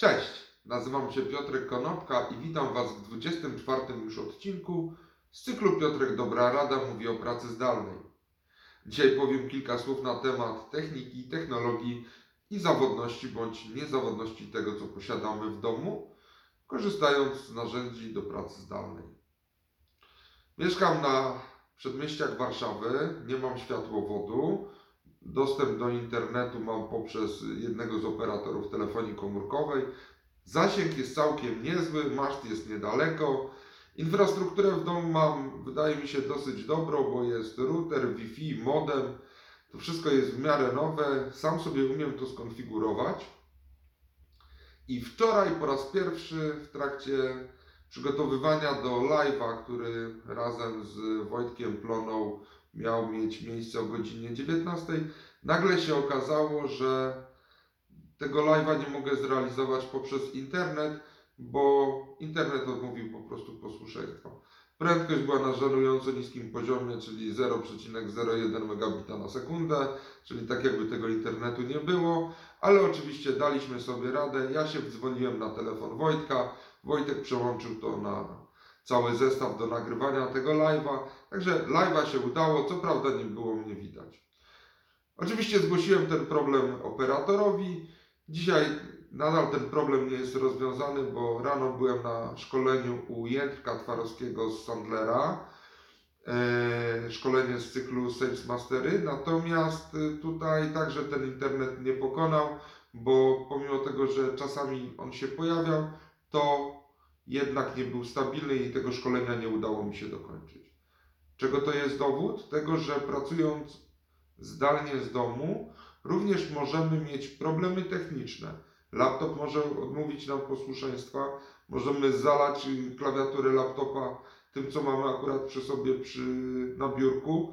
Cześć, nazywam się Piotrek Konopka i witam Was w 24 już odcinku z cyklu Piotrek Dobra Rada mówi o pracy zdalnej. Dzisiaj powiem kilka słów na temat techniki, technologii i zawodności bądź niezawodności tego, co posiadamy w domu, korzystając z narzędzi do pracy zdalnej. Mieszkam na przedmieściach Warszawy, nie mam światłowodu. Dostęp do internetu mam poprzez jednego z operatorów telefonii komórkowej. Zasięg jest całkiem niezły, maszt jest niedaleko. Infrastrukturę w domu mam, wydaje mi się, dosyć dobrą, bo jest router, Wi-Fi, modem. To wszystko jest w miarę nowe. Sam sobie umiem to skonfigurować. I wczoraj po raz pierwszy w trakcie przygotowywania do live'a, który razem z Wojtkiem Ploną miał mieć miejsce o godzinie 19, nagle się okazało, że tego live'a nie mogę zrealizować poprzez internet, bo internet odmówił po prostu posłuszeństwa. Prędkość była na żenująco niskim poziomie, czyli 0,01 megabita na sekundę, czyli tak jakby tego internetu nie było, ale oczywiście daliśmy sobie radę. Ja się wdzwoniłem na telefon Wojtka, Wojtek przełączył to na cały zestaw do nagrywania tego live'a. Także live'a się udało, co prawda nie było mnie widać. Oczywiście zgłosiłem ten problem operatorowi. Dzisiaj nadal ten problem nie jest rozwiązany, bo rano byłem na szkoleniu u Jędrka Twarowskiego z Sandlera. E, szkolenie z cyklu Sales Mastery. Natomiast e, tutaj także ten internet nie pokonał, bo pomimo tego, że czasami on się pojawiał, to jednak nie był stabilny i tego szkolenia nie udało mi się dokończyć. Czego to jest dowód? Tego, że pracując zdalnie z domu, również możemy mieć problemy techniczne. Laptop może odmówić nam posłuszeństwa, możemy zalać klawiaturę laptopa tym, co mamy akurat przy sobie przy, na biurku.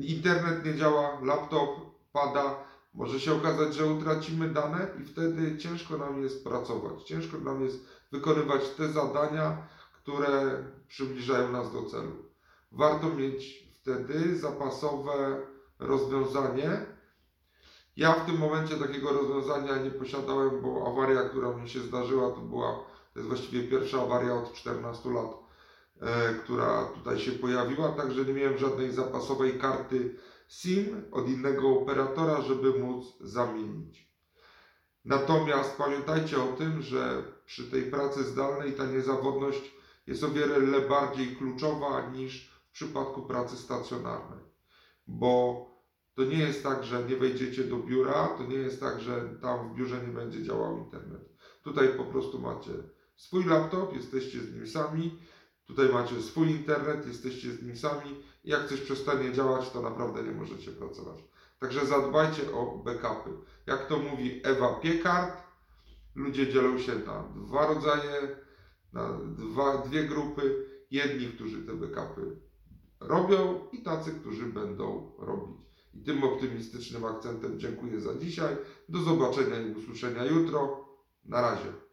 Internet nie działa, laptop pada, może się okazać, że utracimy dane i wtedy ciężko nam jest pracować, ciężko nam jest wykonywać te zadania, które przybliżają nas do celu. Warto mieć wtedy zapasowe rozwiązanie. Ja w tym momencie takiego rozwiązania nie posiadałem, bo awaria, która mi się zdarzyła, to była, to jest właściwie pierwsza awaria od 14 lat, e, która tutaj się pojawiła, także nie miałem żadnej zapasowej karty SIM od innego operatora, żeby móc zamienić. Natomiast pamiętajcie o tym, że przy tej pracy zdalnej ta niezawodność jest o wiele bardziej kluczowa niż w przypadku pracy stacjonarnej. Bo to nie jest tak, że nie wejdziecie do biura, to nie jest tak, że tam w biurze nie będzie działał internet. Tutaj po prostu macie swój laptop, jesteście z nim sami, tutaj macie swój internet, jesteście z nim sami. Jak coś przestanie działać, to naprawdę nie możecie pracować. Także zadbajcie o backupy. Jak to mówi Ewa Piekart, ludzie dzielą się na dwa rodzaje, na dwa, dwie grupy. Jedni, którzy te backupy robią i tacy, którzy będą robić. I tym optymistycznym akcentem dziękuję za dzisiaj. Do zobaczenia i usłyszenia jutro. Na razie.